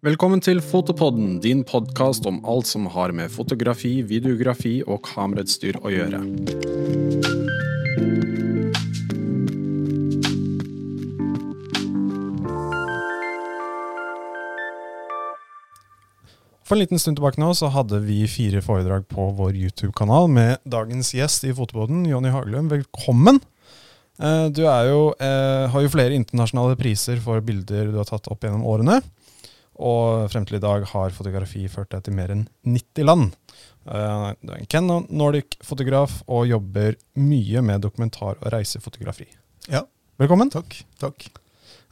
Velkommen til Fotopodden, din podkast om alt som har med fotografi, videografi og kamerautstyr å gjøre. For en liten stund tilbake nå så hadde vi fire foredrag på vår YouTube-kanal med dagens gjest i Fotopodden, Jonny Haglund. Velkommen! Eh, Du jo, eh, har jo flere internasjonale priser for bilder du har tatt opp gjennom årene. Og frem til i dag har fotografi ført deg til mer enn 90 land. Eh, Du er en Ken Nordic-fotograf og jobber mye med dokumentar- og reisefotografi. Ja. Velkommen. Takk. takk.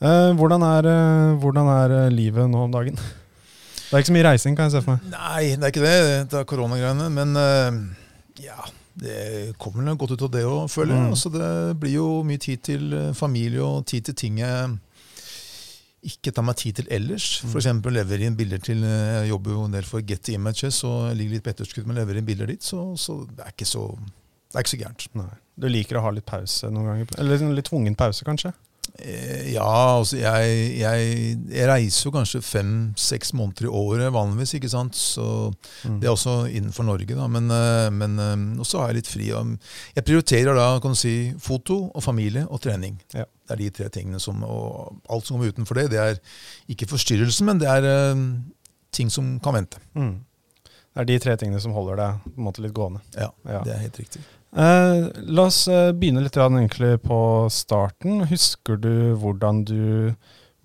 Eh, Hvordan er, eh, hvordan er livet nå om dagen? Det er ikke så mye reising, kan jeg se for meg. Nei, det er ikke det. Det er koronagreiene. Men ja, det kommer godt ut av det òg, føler jeg. Mm. Altså, det blir jo mye tid til familie og tid til ting jeg ikke tar meg tid til ellers. Mm. For eksempel levere inn bilder til eh, Jeg jobber jo en del for Getty Images og ligger litt på etterskudd men lever inn bilder dit, så, så det er ikke så det er ikke så gærent. Nei. Du liker å ha litt pause noen ganger? Eller litt tvungen pause, kanskje? Eh, Ja, altså jeg, jeg, jeg reiser jo kanskje fem-seks måneder i året vanligvis, ikke sant. Så Mm. det er også innenfor Norge, da. Men, eh, men også har jeg litt fri. Jeg prioriterer da kan du si, foto og familie og trening. Ja. Det er de tre tingene som Og alt som kommer utenfor det, det er ikke forstyrrelsen, men det er uh, ting som kan vente. Mm. Det er de tre tingene som holder deg på en måte litt gående. Ja, Ja. det er helt riktig. Uh, la oss uh, begynne litt egentlig på starten. Husker du hvordan du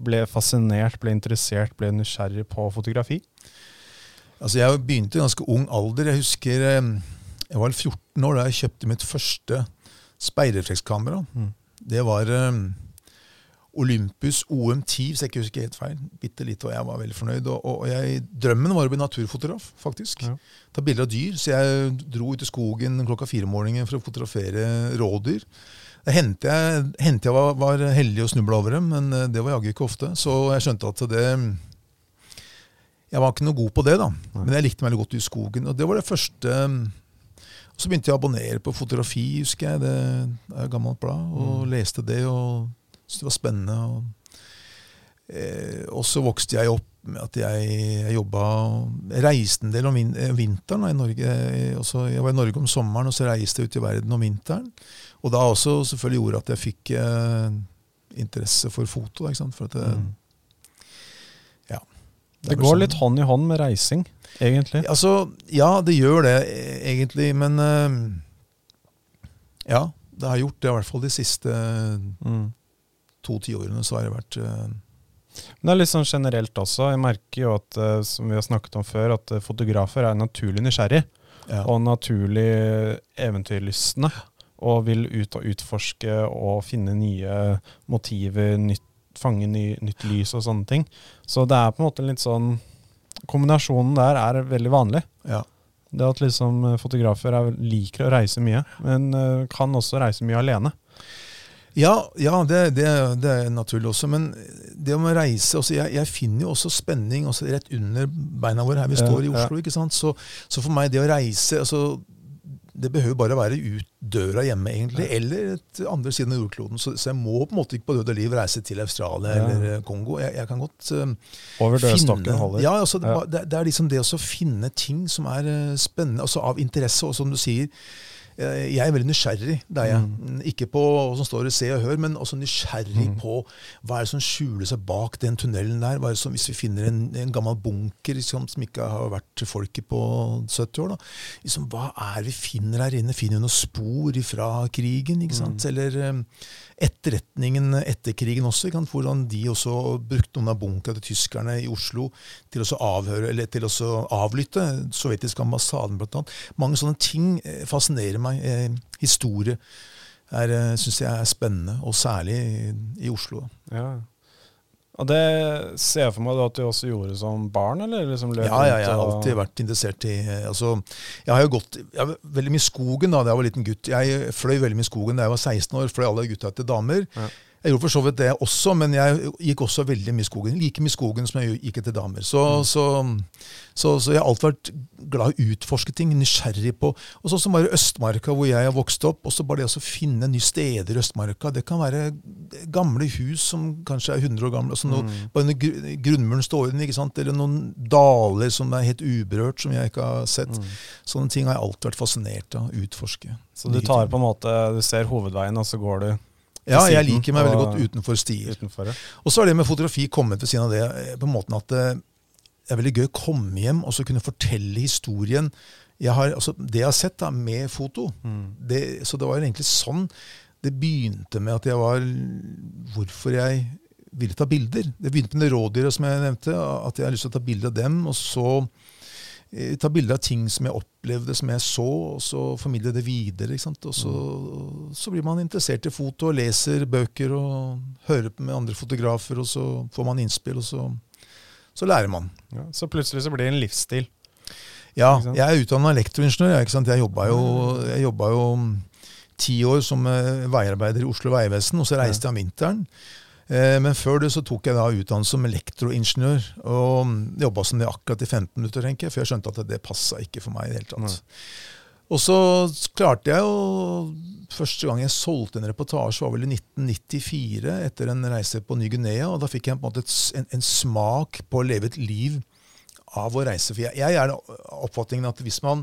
ble fascinert, ble interessert, ble nysgjerrig på fotografi? Altså Jeg begynte i ganske ung alder. Jeg husker jeg var 14 år da jeg kjøpte mitt første speilreflekskamera. Mm. Det var eh, Olympus OM10, hvis jeg ikke husker helt feil. Bitte lite, og jeg var veldig fornøyd. Og, og jeg, drømmen var å bli naturfotograf, faktisk. Ja. Ta bilder av dyr. Så jeg dro ut i skogen klokka fire om morgenen for å fotografere rådyr. Det hendte jeg, hendte jeg var, var heldig å snubla over dem, men eh, det var jaggu ikke ofte. Så jeg skjønte at det Jeg var ikke noe god på det, da. Men jeg likte meg veldig godt i skogen. Og det var det første Og så begynte jeg å abonnere på fotografi, husker jeg. Det er et gammelt blad. Og Mm. leste det, og syntes det var spennende. Og, eh, og så vokste jeg opp med at jeg, jeg jobba Jeg reiste en del om vin, eh, vinteren da, i Norge. Jeg, også, jeg var i Norge om sommeren, og så reiste jeg ut i verden om vinteren. Og da også selvfølgelig gjorde at jeg fikk eh, interesse for foto. For at det, Mm. Det går sånn- litt hånd i hånd med reising, egentlig. Altså, ja, det gjør det eh, egentlig, men uh, Ja, det har gjort det i hvert fall de siste Mm. to tiårene. Så har det vært uh, Men det er litt sånn generelt også. Jeg merker jo at, eh, som vi har snakket om før, at fotografer er naturlig nysgjerrig. ja. og naturlig eventyrlystne. Og vil ut og utforske og finne nye motiver, nytt, fange ny, nytt lys og sånne ting. Så det er på en måte litt sånn Kombinasjonen der er veldig vanlig. ja. Det at liksom eh, fotografer er, liker å reise mye, men uh, kan også reise mye alene. Ja, ja det, det, det er naturlig også. Men det om å reise også, jeg, jeg finner jo også spenning også rett under beina våre her vi står i. Oslo. ikke sant? Så, så for meg, det å reise altså, Det behøver bare være ut døra hjemme, egentlig. Eller et andre siden av jordkloden. Så, så jeg må på en måte ikke på død og liv reise til Australia Ja. eller eh, Kongo. Jeg, jeg kan godt uh, Over dørstokken holder. Ja, altså, Ja. det, det er liksom det å finne ting som er uh, spennende, altså av interesse. Og som du sier, jeg er veldig nysgjerrig. Det er jeg. Mm. Ikke på hva som står i Se og Hør, men også nysgjerrig Mm. på hva er det som skjuler seg bak den tunnelen der. Hva er det som, hvis vi finner en, en gammel bunker liksom, som ikke har vært folket på 70 år, da. Liksom, hva er vi finner her inne? Finner vi noen spor fra krigen? ikke sant? Mm. Eller eh, etterretningen etter krigen også. kan? Hvordan de også brukte noen av bunkerne til tyskerne i Oslo til å avhøre, eller til å avlytte sovjetiske ambassaden, annet. Mange sånne ting eh, fascinerer meg. Eh, historie eh, syns jeg er spennende, og særlig i Oslo. Ja. Og det ser jeg for meg at du også gjorde som barn, eller? Liksom løp Ja, ja, jeg har alltid vært interessert i eh, altså, Jeg har jo gått jeg var veldig mye i skogen da da jeg var liten gutt. Jeg fløy veldig mye i skogen da jeg var 16 år. Fløy alle gutta etter damer. Ja. Jeg gjorde for så vidt det også, men jeg gikk også veldig mye i skogen. Like mye i skogen som jeg gikk etter damer. Så, mm. så, så, så, jeg har alltid vært glad i å utforske ting, nysgjerrig på Og sånn som bare Østmarka, hvor jeg har vokst opp. og så bare det å finne nye steder i Østmarka. Det kan være gamle hus som kanskje er 100 år gamle. Altså noe, mm. Bare under grunnmuren står den, ikke sant? eller noen daler som er helt uberørt, som jeg ikke har sett. Mm. Sånne ting har jeg alltid vært fascinert av. å Utforske. Så du tar på en måte, du ser hovedveien, og så går du ja, jeg liker meg veldig godt utenfor stier. Utenfor, ja. Og så har det med fotografi kommet ved siden av det eh, på måten at eh, det er veldig gøy å komme hjem og så kunne fortelle historien. Jeg har, altså, det jeg har sett da, med foto. Mm. Det, så det var egentlig sånn det begynte med at jeg var Hvorfor jeg ville ta bilder. Det begynte med det rådyret som jeg nevnte. At jeg har lyst til å ta bilde av dem. Og så ta bilder av ting som jeg opplevde, som jeg så, og så formidle det videre. Og så, mm. så, blir man interessert i foto og leser bøker og hører med andre fotografer, og så får man innspill, og så, så lærer man. Ja, så plutselig så blir det en livsstil? Ja, jeg er utdanna elektroingeniør. Jeg, jeg jobba jo, jeg jobba jo ti år som eh, veiarbeider i Oslo Vegvesen, og så reiste jeg om vinteren. Eh, men før det så tok jeg da utdannelse som elektroingeniør. Og jobba som det akkurat i 15 minutter, tenker jeg, for jeg skjønte at det passa ikke for meg. i det hele tatt. Og så klarte jeg jo Første gang jeg solgte en reportasje, var vel i 1994, etter en reise på Ny-Guinea. Og da fikk jeg på en måte en, en, smak på å leve et liv av å reise. For jeg, jeg er oppfatningen at hvis man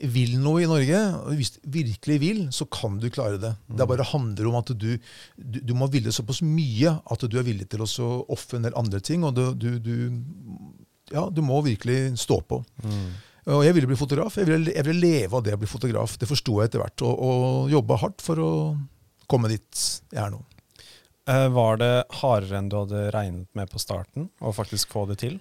vil noe i Norge, og hvis du virkelig vil, så kan du klare det. Det bare handler om at du, du, du må ville såpass mye at du er villig til å ofre en del andre ting. Og du, du, ja, du må virkelig stå på. Mm. Og jeg ville bli fotograf. Jeg ville, jeg ville, leve av det å bli fotograf. Det forsto jeg etter hvert. Og, og jobba hardt for å komme dit jeg er nå. Eh, var det hardere enn du hadde regnet med på starten, å faktisk få det til?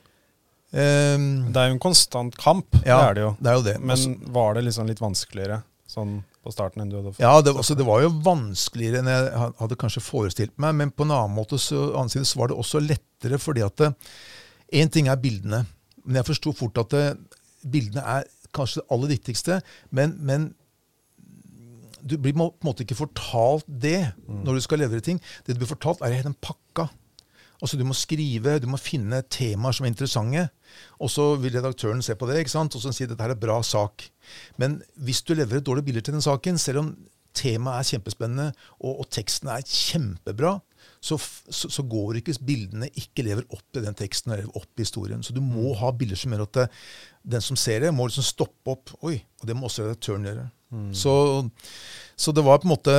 Um, det er jo en konstant kamp, ja, det er det jo. Det er jo det. Men altså, var det liksom litt vanskeligere sånn på starten enn du hadde Ja, det, altså, det, var jo vanskeligere enn jeg hadde kanskje forestilt meg. Men på en annen måte så, annen side, så var det også lettere, fordi at Én ting er bildene, men jeg forsto fort at det, bildene er kanskje det aller viktigste. Men, men du blir på en måte ikke fortalt det mm. når du skal levere ting. Det du blir fortalt, er den pakka. Altså Du må skrive, du må finne temaer som er interessante. Og så vil redaktøren se på det ikke sant? og så si at dette er en bra sak. Men hvis du leverer dårlige bilder til den saken, selv om temaet er kjempespennende og, og teksten er kjempebra, så, så, så, går ikke bildene ikke lever opp til den teksten eller opp i historien. Så du må mm. ha bilder som gjør at det, den som ser det, må liksom stoppe opp. Oi, Og det må også redaktøren gjøre. Mm. Så, så det var på en måte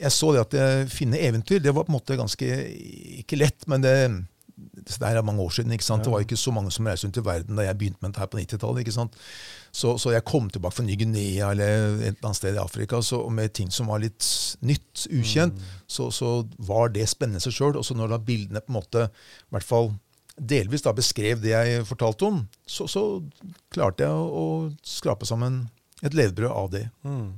jeg så det at jeg finne eventyr, det var på en måte ganske ikke lett, men det, det er mange år siden. ikke sant? Det var ikke så mange som reiste rundt i verden da jeg begynte med dette her på 90-tallet. ikke sant? Så, så, jeg kom tilbake fra Ny-Guinea eller et eller annet sted i Afrika så, med ting som var litt nytt, ukjent. Mm. Så, så, var det spennende seg sjøl. Og så når da bildene på en måte, i hvert fall delvis da beskrev det jeg fortalte om, så, så klarte jeg å, å skrape sammen et levebrød av det. Mm.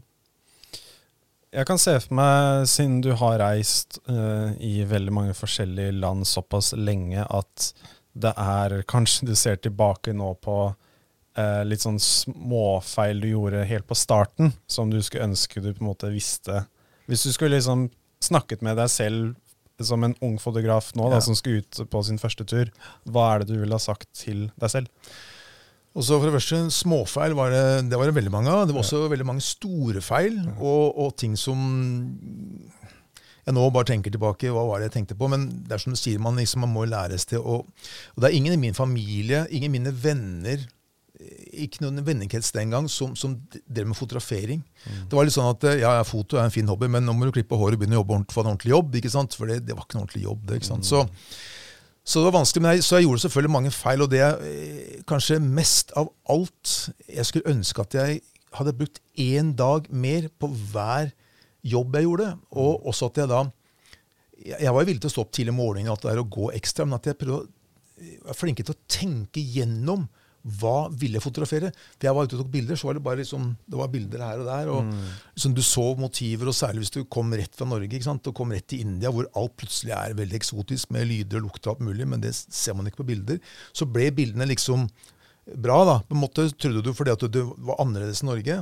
Jeg kan se for meg, siden du har reist uh, i veldig mange forskjellige land såpass lenge, at det er Kanskje du ser tilbake nå på uh, litt sånn småfeil du gjorde helt på starten, som du skulle ønske du på en måte visste. Hvis du skulle liksom snakket med deg selv som en ung fotograf nå, ja. da, som skulle ut på sin første tur, hva er det du ville ha sagt til deg selv? Og så for det første, Småfeil var det, det var det veldig mange av. Det var også veldig mange store feil, og, og, ting som jeg nå bare tenker tilbake. Hva var det jeg tenkte på? Men det er som du sier, man, liksom, man må læres til å Og det er ingen i min familie, ingen mine venner ikke noen vennekrets den gang som, som drev med fotografering. Mm. Det var litt sånn at ja, foto er en fin hobby, men nå må du klippe håret og begynne å jobbe ordentlig, få en ordentlig jobb. ikke sant? For det, det var ikke en ordentlig jobb. det, ikke sant? Mm. Så så det var vanskelig, men jeg, så jeg gjorde selvfølgelig mange feil. Og det jeg eh, kanskje mest av alt Jeg skulle ønske at jeg hadde brukt én dag mer på hver jobb jeg gjorde. Og også at jeg da Jeg var villig til å stå opp tidlig om morgenen og å gå ekstra, men at jeg prøvde å være flinke til å tenke gjennom hva ville jeg fotografere? For jeg var ute og tok bilder, så var det bare liksom, det var bilder her og der. og mm. liksom, Du så motiver, og særlig hvis du kom rett fra Norge ikke sant? og kom rett til India, hvor alt plutselig er veldig eksotisk med lyder og lukter og alt mulig, men det ser man ikke på bilder. Så ble bildene liksom bra, da. På en måte trodde du fordi at du var annerledes i Norge.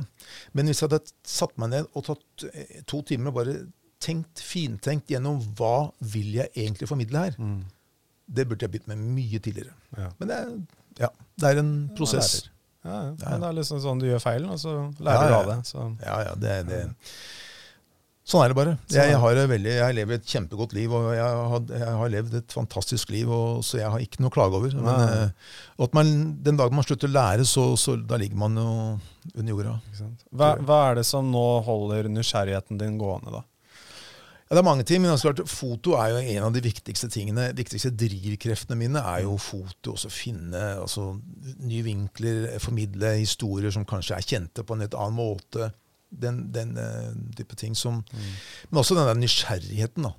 Men hvis jeg hadde satt meg ned og tatt eh, to timer og bare tenkt, fintenkt gjennom hva vil jeg egentlig formidle her. Mm. Det burde jeg begynt med mye tidligere. Ja. Men det er, ja, det er en prosess. Ja, ja. Men det er liksom sånn du gjør feilen, og så lærer du av det. Så. Ja, ja, det, det. Sånn er det bare. Sånn er Jeg, har, veldig, jeg lever et kjempegodt liv, og jeg har, jeg har levd et fantastisk liv, og, så jeg har ikke noe å klage over. Men eh, at man, den dagen man slutter å lære, så, så da ligger man jo under jorda. Hva, hva er det som nå holder nysgjerrigheten din gående, da? Ja, det er mange ting, men også klart, foto er jo en av de viktigste tingene. De viktigste drivkreftene mine er jo foto. Også finne altså, nye vinkler, formidle historier som kanskje er kjente på en litt annen måte. Den, den uh, type ting som Men også den der nysgjerrigheten. da.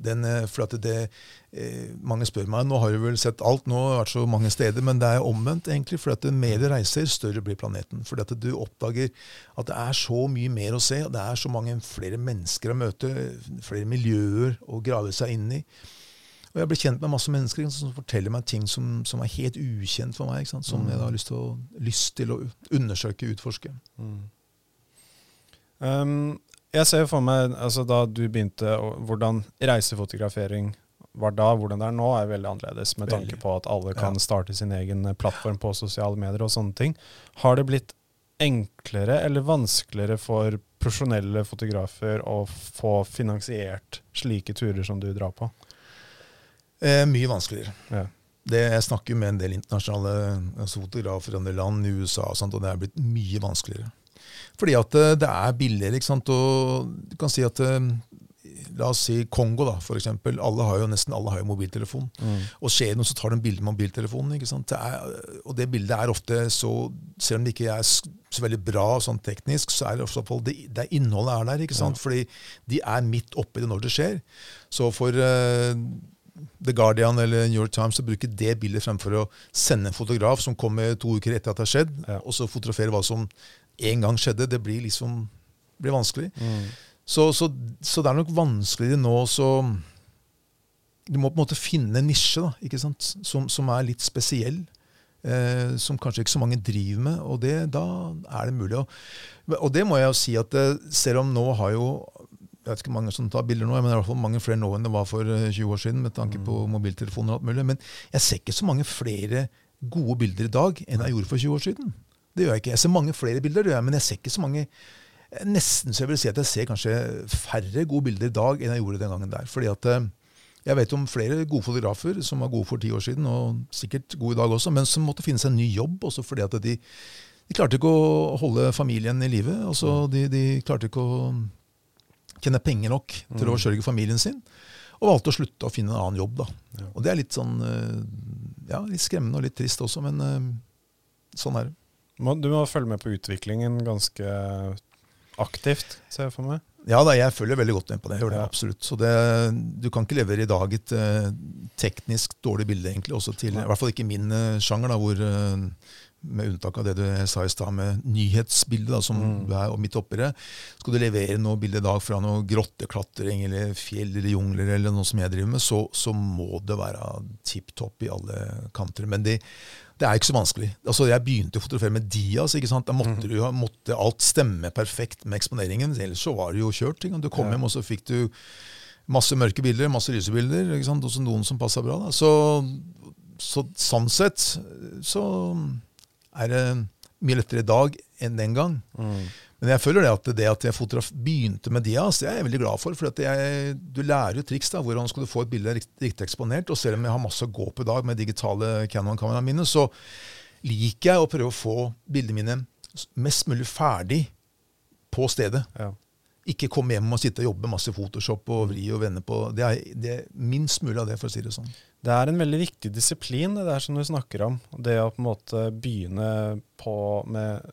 Den, eh, for det, eh, Mange spør meg nå har du vel sett alt, nå har jeg vært så mange steder, men det er omvendt. egentlig, for at Mer reiser, større blir planeten. For at du oppdager at det er så mye mer å se. Det er så mange flere mennesker å møte, flere miljøer å grave seg inn i. Og jeg blir kjent med masse mennesker som forteller meg ting som, som er helt ukjent for meg. Som jeg da har lyst til, å, lyst til å undersøke, utforske. Um, jeg ser for meg, altså da du begynte, hvordan reisefotografering var da, hvordan det er nå, er veldig annerledes, med tanke på at alle kan Ja. starte sin egen eh, plattform på sosiale medier og sånne ting. Har det blitt enklere eller vanskeligere for profesjonelle fotografer å få finansiert slike turer som du drar på? Eh, mye vanskeligere. Ja. Det, jeg snakker med en del internasjonale altså fotografer i andre land, i USA, og, sånt, og det er blitt mye vanskeligere. Fordi at eh, det er billigere. ikke sant? Og du kan si at eh, La oss si Kongo, da, for eksempel. Alle har jo, nesten alle har jo mobiltelefon. Og skjer det noe, så tar de bilde med mobiltelefonen. ikke sant? Det er, og det bildet er ofte så Selv om det ikke er så veldig bra sånn teknisk, så er det ofte det, det innholdet er der. ikke sant? Fordi de er midt oppi det når det skjer. Så for uh, The Guardian eller New York Times å bruke det bildet fremfor å sende en fotograf som kommer to uker etter at det har skjedd, Ja. og så fotografere hva som en gang skjedde, det blir liksom blir vanskelig. Mm. Så, så, så det er nok vanskeligere nå så Du må på en måte finne en nisje da, ikke sant? Som, som er litt spesiell. Eh, som kanskje ikke så mange driver med. Og det, da er det mulig å Og det må jeg jo si at eh, selv om nå har jo jeg vet ikke mange som tar bilder nå, men det er i hvert fall mange flere nå enn det var for eh, 20 år siden. med tanke på mobiltelefoner og alt mulig. Men jeg ser ikke så mange flere gode bilder i dag enn jeg gjorde for 20 år siden. Det gjør jeg ikke. Jeg ser mange flere bilder, men jeg ser ikke så mange Nesten så jeg vil si at jeg ser kanskje færre gode bilder i dag enn jeg gjorde den gangen der. Fordi at eh, jeg vet om flere gode fotografer som var gode for ti år siden, og sikkert gode i dag også, men som måtte finne seg en ny jobb også fordi at de, de klarte ikke å holde familien i live. Altså, de, de klarte ikke å tjene penger nok til å forsørge familien sin. Og valgte å slutte å finne en annen jobb. da. Og det er litt sånn eh, ja, litt skremmende og litt trist også, men eh, sånn er det. Må, du må følge med på utviklingen ganske aktivt, ser jeg for meg. Ja da, jeg følger veldig godt med på det. Jeg gjør det Ja. absolutt. Så det, du kan ikke levere i dag et uh, teknisk dårlig bilde, egentlig. Også til. I hvert fall ikke min uh, sjanger, da, hvor eh, med unntak av det du sa i stad med nyhetsbildet, da, som Mm. du er midt oppi det. Skal du levere noe bilde i dag fra noe grotteklatring eller fjell eller jungler, eller noe som jeg driver med, så, så må det være tipp topp i alle kanter. Men det, det er ikke så vanskelig. Altså, jeg begynte å fotografere med Dias. ikke sant? Da måtte, du, måtte alt stemme perfekt med eksponeringen. Ellers så var det jo kjørt. Ikke? Du kom Ja. hjem, og så fikk du masse mørke bilder, masse lyse bilder. ikke sant? Også noen som passa bra. Da. Så, så sånn sett så er det mye lettere i dag enn den gang. Men jeg føler det at det at jeg fotograf begynte med Dias, det er jeg veldig glad for. For at jeg, du lærer jo triks. da, Hvordan skal du få et bilde rikt- riktig eksponert? Og selv om jeg har masse å gå på i dag med digitale Canon-kameraene mine, så liker jeg å prøve å få bildene mine mest mulig ferdig på stedet. Ja. Ikke komme hjem og sitte og jobbe masse Photoshop og vri og vende på. Det er, det er minst mulig av det, for å si det sånn. Det er en veldig viktig disiplin, det der som du snakker om. Det å på en måte begynne på med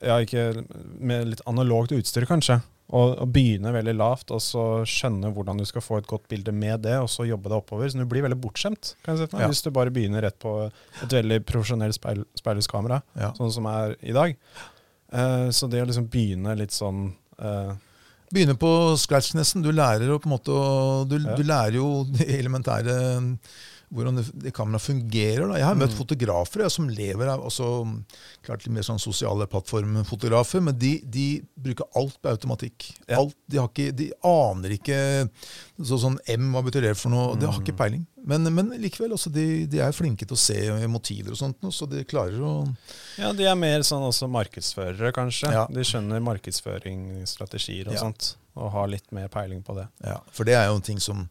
Ja, ikke med litt analogt utstyr, kanskje. Og, og begynne veldig lavt, og så skjønne hvordan du skal få et godt bilde med det, og så jobbe deg oppover. Så du blir veldig bortskjemt kan jeg si. meg, Ja. hvis du bare begynner rett på et veldig profesjonelt speil, speilhuskamera, Ja. sånn som er i dag. Uh, så det å liksom begynne litt sånn eh, Begynne på scratch nesten. Du lærer på en måte du, Ja. du lærer jo de elementære hvordan det, kameraet fungerer. Da. Jeg har møtt Mm. fotografer jeg, som lever av også, klart litt mer sånn sosiale plattformfotografer, men de, de bruker alt på automatikk. Ja. Alt, de, har ikke, de aner ikke så, sånn M, hva betyr det for noe? De har Mm. ikke peiling. Men, men likevel, altså, de, de er flinke til å se motiver og sånt, så de klarer å Ja, de er mer sånn også markedsførere, kanskje. Ja. De skjønner markedsføringsstrategier og Ja. sånt, og har litt mer peiling på det. Ja, for det er jo en ting som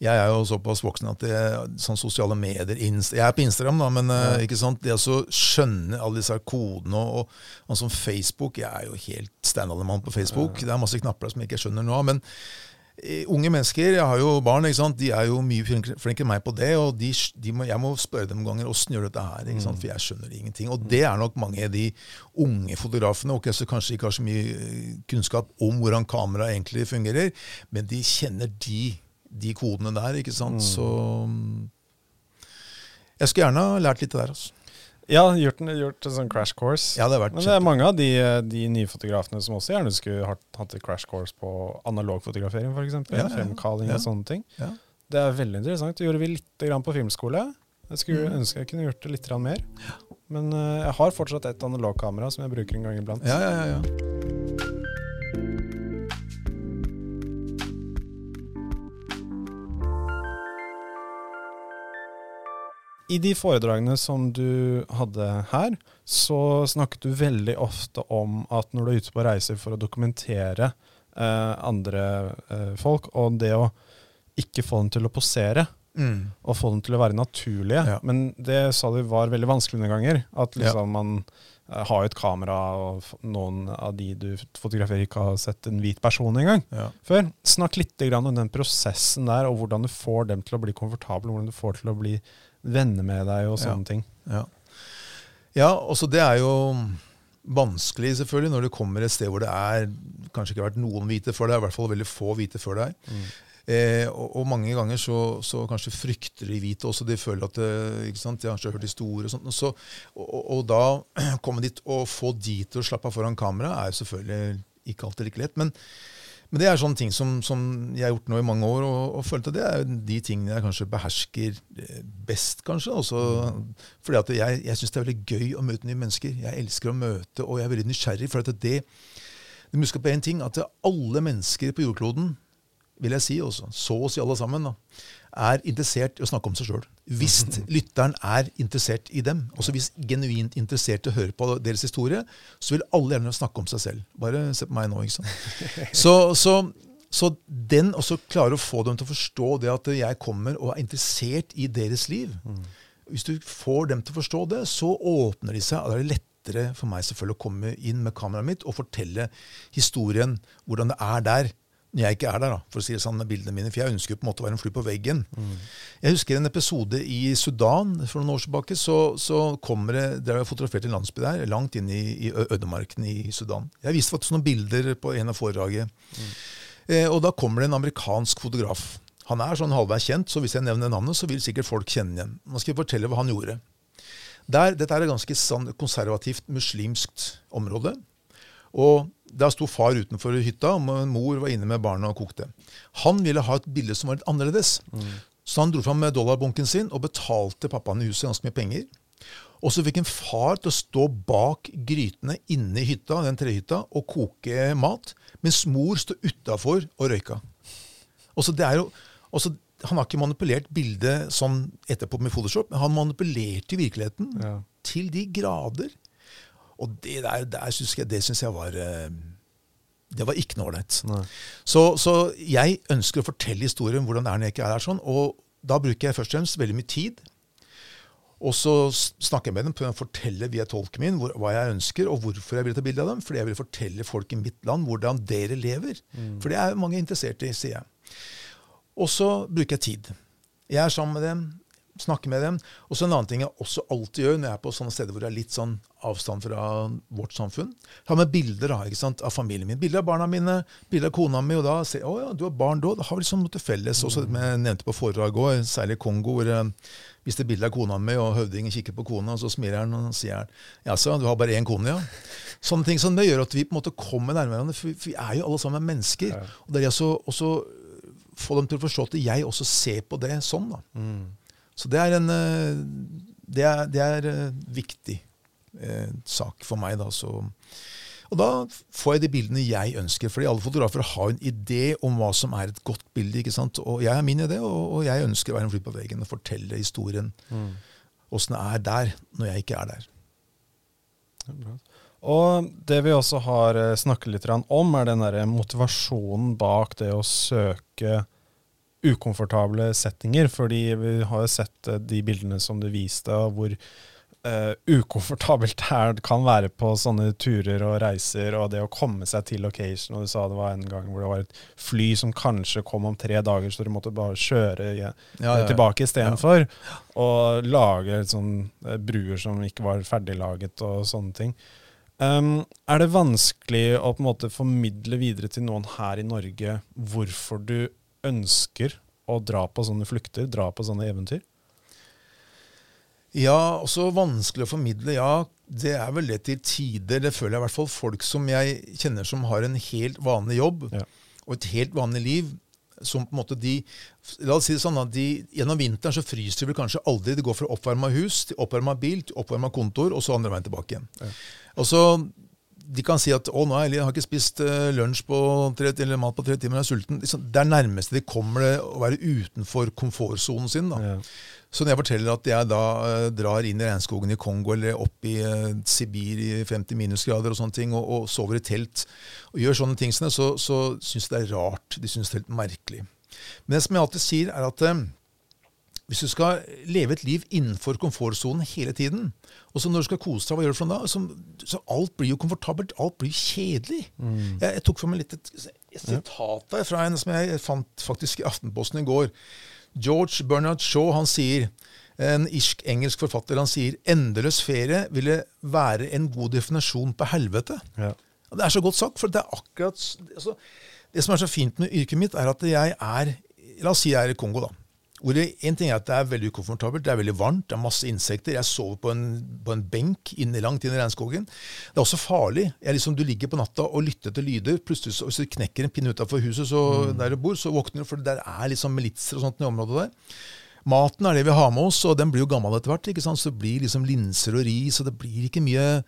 Jeg er jo såpass voksen at det, sånn sosiale medier Jeg er på Instagram, da, men eh, Ja. ikke sant? det å skjønne alle disse kodene og, og, som Facebook Jeg er jo helt steinaldermann på Facebook. Det er masse knapper som jeg ikke skjønner nå. Men eh, unge mennesker, jeg har jo barn, ikke sant? de er jo mye flinkere enn meg på det. Og de, de må, jeg må spørre dem ganger åssen gjør dette her, ikke sant? for jeg skjønner ingenting. Og det er nok mange av de unge fotografene, og som kanskje ikke har så mye eh, kunnskap om hvordan kamera egentlig fungerer, men de kjenner de, de kodene der, ikke sant. Så mm, jeg skulle gjerne ha lært litt der. altså. Ja, gjort en, gjort en sånn crash course. Ja, det har vært Men det er mange av de, de nye fotografene som også gjerne skulle hatt, hatt et crash course på analogfotografering, f.eks. Ja, ja. Fremkalling Ja. og sånne ting. Ja. Det er veldig interessant. Det gjorde vi litt grann på filmskole. Jeg skulle Mm. ønske jeg kunne gjort det litt mer. Men eh, jeg har fortsatt et analogkamera som jeg bruker en gang iblant. Ja, ja, ja, ja. I de foredragene som du hadde her, så snakket du veldig ofte om at når du er ute på reiser for å dokumentere eh, andre eh, folk, og det å ikke få dem til å posere, Mm. og få dem til å være naturlige. Ja. Men det sa du var veldig vanskelig noen ganger. At Ja. liksom man eh, har et kamera, og noen av de du fotograferer, ikke har sett en hvit person engang Ja. før. Snakk litt grann om den prosessen der, og hvordan du får dem til å bli komfortable, hvordan du får til å bli venner med deg og sånne ting. Ja, ja også det er jo vanskelig selvfølgelig når du kommer et sted hvor det er kanskje ikke har vært noen hvite før deg, i hvert fall veldig få hvite før deg. Eh, og, og mange ganger så, så kanskje frykter de hvite også. De føler at eh, ikke sant? De har kanskje hørt historier og sånt. Og, så, og, og da komme dit og få de til å slappe av foran kamera, er jo selvfølgelig ikke alltid like lett. Men, men det er sånne ting som, som jeg har gjort nå i mange år, og, og følte det er de tingene jeg kanskje behersker eh, best, kanskje. Også, fordi at jeg, jeg syns det er veldig gøy å møte nye mennesker. Jeg elsker å møte, og jeg er veldig nysgjerrig. for at det, Du må huske på én ting, at alle mennesker på jordkloden vil jeg si også, så å si alle sammen, da, er interessert i å snakke om seg sjøl. Hvis lytteren er interessert i dem, også hvis genuint interessert i å høre på deres historie, så vil alle gjerne snakke om seg selv. Bare se på meg nå, ikke sant. Så, så, så den også klarer å få dem til å forstå det at jeg kommer og er interessert i deres liv. Hvis du får dem til å forstå det, så åpner de seg. og Da er det lettere for meg selvfølgelig å komme inn med kameraet mitt og fortelle historien, hvordan det er der når jeg ikke er der, da, for å si det sånn med bildene mine. For jeg ønsker jo på en måte å være en fly på veggen. Jeg husker en episode i Sudan for noen år tilbake. Så, så kommer det Der har jeg fotografert en landsby der, langt inn i, i ødemarken i Sudan. Jeg viste faktisk noen bilder på en av foredraget. Eh, og da kommer det en amerikansk fotograf. Han er sånn halvveis kjent, så hvis jeg nevner navnet, så vil sikkert folk kjenne igjen. Nå skal jeg fortelle hva han gjorde. Der, dette er et ganske sånn konservativt muslimskt område. Og Der sto far utenfor hytta, og mor var inne med barna og kokte. Han ville ha et bilde som var litt annerledes. Så han dro fram med dollarbunken sin og betalte pappaen i huset ganske mye penger. Og så fikk en far til å stå bak grytene inne i hytta, den trehytta og koke mat, mens mor sto utafor og røyka. Og så det er jo, også, han har ikke manipulert bildet sånn etterpå med Photoshop, men han manipulerte i virkeligheten Ja. til de grader. Og det der, der synes jeg, det syns jeg var eh, Det var ikke noe ålreit. Så, så jeg ønsker å fortelle historien hvordan det er når jeg ikke er der. sånn, Og da bruker jeg først og fremst veldig mye tid. Og så snakker jeg med dem, prøver å fortelle via tolken min hvor, hva jeg ønsker, og hvorfor jeg vil ta bilde av dem. Fordi jeg vil fortelle folk i mitt land hvordan dere lever. For det er mange interessert i, sier jeg. Og så bruker jeg tid. Jeg er sammen med dem, snakker med dem. Og så en annen ting jeg også alltid gjør når jeg er på sånne steder hvor det er litt sånn avstand fra vårt samfunn. ta med bilder da, ikke sant, av familien min. Bilder av barna mine, bilder av kona mi. Og da ser jeg å ja, du har barn da. Da har vi liksom noe til felles. Også det jeg nevnte på foredraget òg, særlig i Kongo, hvor jeg viste bilde av kona mi, og høvdingen kikker på kona, og så smiler han og sier han, jaså, du har bare én kone, ja. Sånne ting som det gjør at vi på en måte kommer nærmere hverandre. For vi- er jo alle sammen mennesker. Ja. Og det er altså også få dem til å forstå at jeg også ser på det sånn. da. Så det er en eh, det er, det er eh, viktig eh, sak for meg. da, så... Og da får jeg de bildene jeg ønsker. fordi alle fotografer har en idé om hva som er et godt bilde. ikke sant? Og jeg har min idé, og, og jeg ønsker å være en fly på veggen og fortelle historien. Åssen det er der, når jeg ikke er der. Det er bra. Og det vi også har eh, snakket litt om, er den der motivasjonen bak det å søke ukomfortable settinger. Fordi vi har jo sett eh, de bildene som du viste, og hvor uh, ukomfortabelt det kan være på sånne turer og reiser, og det å komme seg til location. Og du sa det var en gang hvor det var et fly som kanskje kom om tre dager, så du måtte bare kjøre Ja, ja, ja. tilbake istedenfor. Og lage sånn, eh, bruer som ikke var ferdiglaget og sånne ting. Um, er det vanskelig å på en måte formidle videre til noen her i Norge hvorfor du ønsker å dra på sånne flukter, dra på sånne eventyr? Ja, også vanskelig å formidle. Ja, det er vel det til tider. Det føler jeg i hvert fall folk som jeg kjenner som har en helt vanlig jobb Ja. og et helt vanlig liv. Som på en måte de, La oss si det sånn at de, Gjennom vinteren så fryser de vel kanskje aldri. De går fra oppvarma hus til oppvarma bil til oppvarma kontor, og så andre veien tilbake igjen. Ja. Og så De kan si at 'Å, nå er jeg, jeg har ikke spist eh, lunsj på tre, eller mat på tre timer, jeg er sulten'. Liksom, det er nærmeste de kommer det å være utenfor komfortsonen sin. da. Ja. Så når jeg forteller at jeg da eh, drar inn i regnskogen i Kongo eller opp i eh, Sibir i 50 minusgrader og sånne ting, og, og sover i telt og gjør sånne ting, så, så syns de det er rart. De syns det er helt merkelig. Men det som jeg alltid sier, er at eh, hvis du skal leve et liv innenfor komfortsonen hele tiden, og så når du skal kose deg, hva gjør du for noe da? Så, så alt blir jo komfortabelt. Alt blir kjedelig. Mm. Jeg, jeg tok for meg litt et, et sitat der fra en som jeg fant faktisk i Aftenposten i går. George Bernard Shaw han sier, en irsk-engelsk forfatter, han sier endeløs ferie ville være en god definisjon på helvete. Ja. Det er så godt sagt, for det er akkurat altså, Det som er så fint med yrket mitt, er at jeg er La oss si jeg er i Kongo, da. En ting er at det er veldig ukomfortabelt, det er veldig varmt, det er masse insekter. Jeg sover på en, på en benk inne langt inn i regnskogen. Det er også farlig. Jeg liksom, du ligger på natta og lytter til lyder. Plutselig så, hvis du knekker en pinne utafor huset så, der du bor, så våkner du, for der er liksom militser og sånt i området der. Maten er det vi har med oss, og den blir jo gammel etter hvert. ikke sant? Så det blir liksom linser og ris, og det blir ikke mye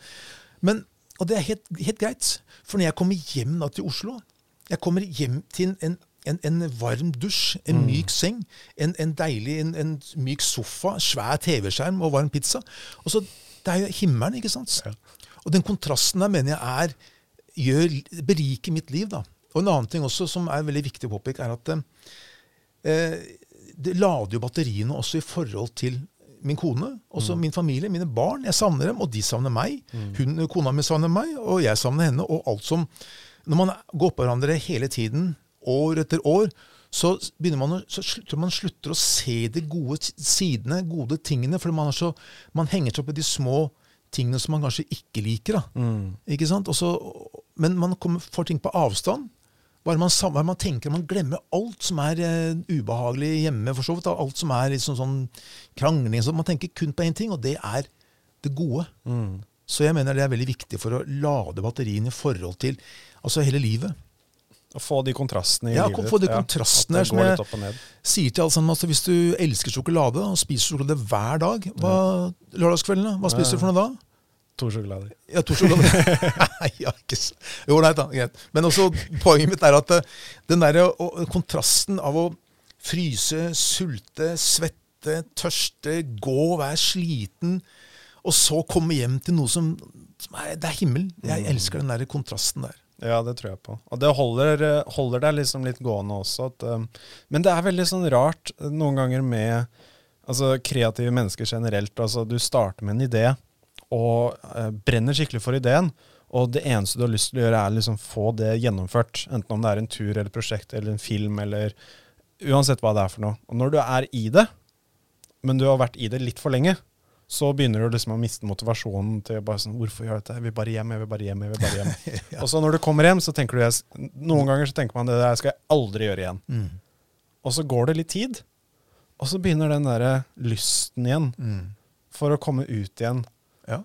Men, Og det er helt, helt greit. For når jeg kommer hjem da til Oslo Jeg kommer hjem til en, en, en varm dusj, en myk seng, en, en deilig en, en myk sofa, svær TV-skjerm og varm pizza. Og så, Det er jo himmelen, ikke sant? Og den kontrasten der mener jeg er gjør, beriker mitt liv. da. Og En annen ting også som er veldig viktig å påpeke, er at eh, det lader jo batteriene også i forhold til min kone, også min familie, mine barn. Jeg savner dem, og de savner meg. Hun, kona mi savner meg, og jeg savner henne. og alt som... Når man går på hverandre hele tiden, år etter år, så, man, så slutter man slutter å se de gode sidene, gode tingene, for man, så, man henger seg opp i de små tingene som man kanskje ikke liker. Mm. Ikke sant? Og men man kommer, får ting på avstand. Bare man, sam- bare man tenker, man glemmer alt som er uh, ubehagelig hjemme. for så vidt. Alt som er liksom sånn krangling. Så man tenker kun på én ting, og det er det gode. Mm. Så jeg mener det er veldig viktig for å lade batteriene i forhold til altså hele livet. Å få de kontrastene i Ja, livet. få de kontrastene som jeg-. Sier til alle sammen altså Hvis du elsker sjokolade og spiser sjokolade hver dag, hva, lørdagskveldene, hva spiser du for noe da? To sjokolader. Ja, to sjokolader. Ja, ikke så. Jo, nei da, greit. Men også, poenget mitt er at eh, den der, og, kontrasten av å fryse, sulte, svette, tørste, gå, være sliten, og så komme hjem til noe som, som er, Det er himmel. Jeg elsker den der kontrasten der. Ja, det tror jeg på. Og det holder, eh, holder deg liksom litt gående også. At, um, men det er veldig sånn rart eh, noen ganger med altså, kreative mennesker generelt. Altså, du starter med en idé og uh, brenner skikkelig for ideen. Og det eneste du har lyst til å gjøre, er liksom få det gjennomført. Enten om det er en tur eller prosjekt eller en film eller uansett hva det er for noe. Og når du er i det, men du har vært i det litt for lenge, så begynner du liksom å miste motivasjonen til bare sånn, hvorfor gjør jeg dette? Jeg vil bare hjem, jeg vil bare hjem, jeg vil bare hjem. Og så når du kommer hjem, så tenker du Noen ganger så tenker man det der skal jeg aldri gjøre igjen. Mm. Og så går det litt tid, og så begynner den derre lysten igjen Mm. for å komme ut igjen. Ja.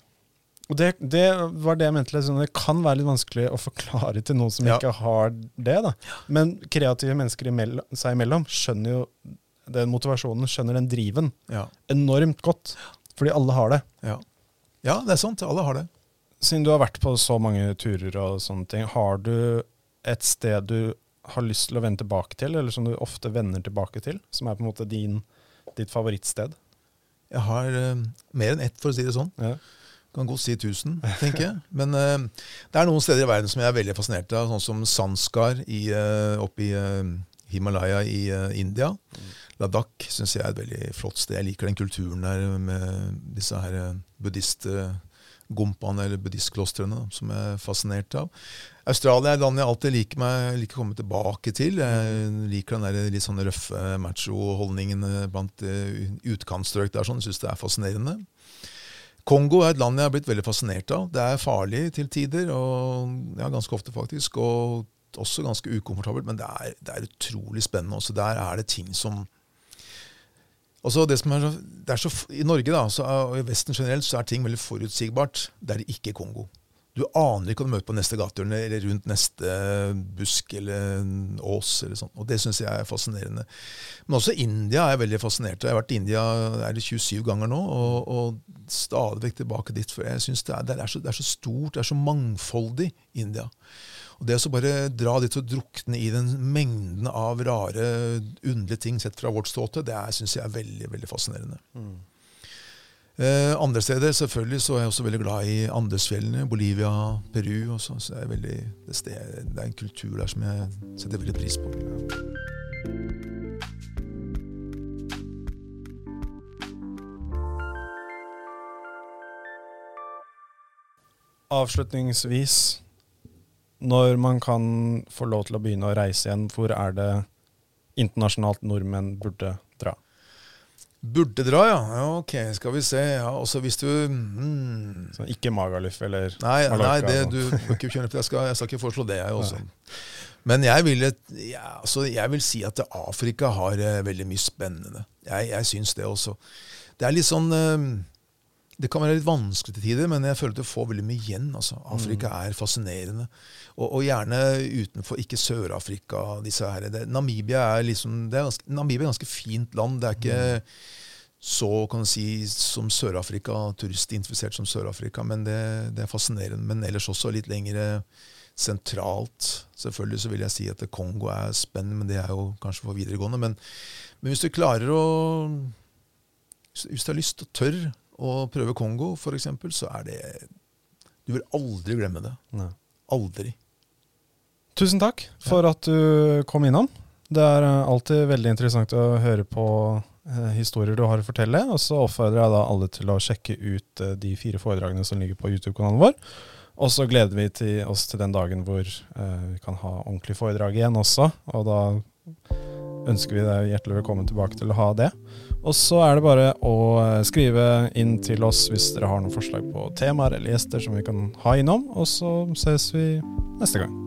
Og det, det var det jeg mente. Liksom, det kan være litt vanskelig å forklare til noen som Ja. ikke har det. da. Men kreative mennesker imellom, seg imellom skjønner jo den motivasjonen, skjønner den driven, Ja. enormt godt. Fordi alle har det. Ja. ja, det er sant. Alle har det. Siden du har vært på så mange turer og sånne ting, har du et sted du har lyst til å vende tilbake til, eller som du ofte vender tilbake til, som er på en måte din, ditt favorittsted? Jeg har uh, mer enn ett, for å si det sånn. Ja. Kan godt si 1000, tenker jeg. Men uh, det er noen steder i verden som jeg er veldig fascinert av, sånn som Sanskar i, uh, oppe i Himalaya i India. Ladakh syns jeg er et veldig flott sted. Jeg liker den kulturen der med disse her uh, buddhistgompaene, eller buddhistklostrene, som jeg er fascinert av. Australia er et land jeg alltid liker, meg, liker å komme tilbake til. Jeg liker den der litt sånn røffe macho-holdningen eh, blant uh, utkantstrøk der. sånn, Jeg syns det er fascinerende. Kongo er et land jeg har blitt veldig fascinert av. Det er farlig til tider, og ja, ganske ofte faktisk. Og også ganske ukomfortabelt, men det er, det er utrolig spennende. Også der er det ting som også det er, det er så, I Norge da, så og i Vesten generelt så er ting veldig forutsigbart. Det er ikke Kongo. Du aner ikke hva du møter på neste gatehjørne eller rundt neste busk eller ås. eller sånt. Og Det syns jeg er fascinerende. Men også India er jeg veldig fascinert. Jeg har vært i India er det 27 ganger nå, og, og stadig vekk tilbake dit. For jeg synes det er, det, er så, det er så stort, det er så mangfoldig, India. Og Det å bare dra dit og drukne i den mengden av rare, underlige ting sett fra vårt ståsted, det syns jeg er veldig veldig fascinerende. Eh, andre steder selvfølgelig så er jeg også veldig glad i Andesfjellene, Bolivia, Peru. Også, så det er, veldig, det, sted, det er en kultur der som jeg setter veldig pris på. Avslutningsvis, når man kan få lov til å begynne å reise igjen, hvor er det internasjonalt nordmenn burde dra? Burde dra, ja. ja. Ok, skal vi se. Ja, også hvis du mm, Så ikke Magaluf eller Nei, nei det, du ikke kjøre, jeg skal, jeg skal ikke foreslå det, jeg også. Men jeg vil, ja, altså, jeg vil si at Afrika har eh, veldig mye spennende. Jeg, jeg syns det også. Det er litt sånn eh, Det kan være litt vanskelig til tider, men jeg føler at du får veldig mye igjen. Altså. Afrika er fascinerende. Og, og gjerne utenfor, ikke Sør-Afrika. disse her. Det, Namibia er liksom, det er ganske, Namibia er ganske fint land. Det er ikke så kan du si, som Sør-Afrika, turistinfisert som Sør-Afrika, men det, det er fascinerende. Men ellers også litt lengre sentralt. Selvfølgelig så vil jeg si at Kongo er spennende, men det er jo kanskje for videregående. Men, men hvis du klarer å Hvis du har lyst og tør å prøve Kongo, f.eks., så er det Du vil aldri glemme det. Nei. Aldri. Tusen takk for at du kom innom. Det er eh, alltid veldig interessant å høre på eh, historier du har å fortelle. Og så oppfordrer jeg da alle til å sjekke ut eh, de fire foredragene som ligger på YouTube-kanalen vår. Og så gleder vi til oss til den dagen hvor eh, vi kan ha ordentlig foredrag igjen også. Og da ønsker vi deg hjertelig velkommen tilbake til å ha det. Og så er det bare å eh, skrive inn til oss hvis dere har noen forslag på temaer eller gjester som vi kan ha innom. Og så ses vi neste gang.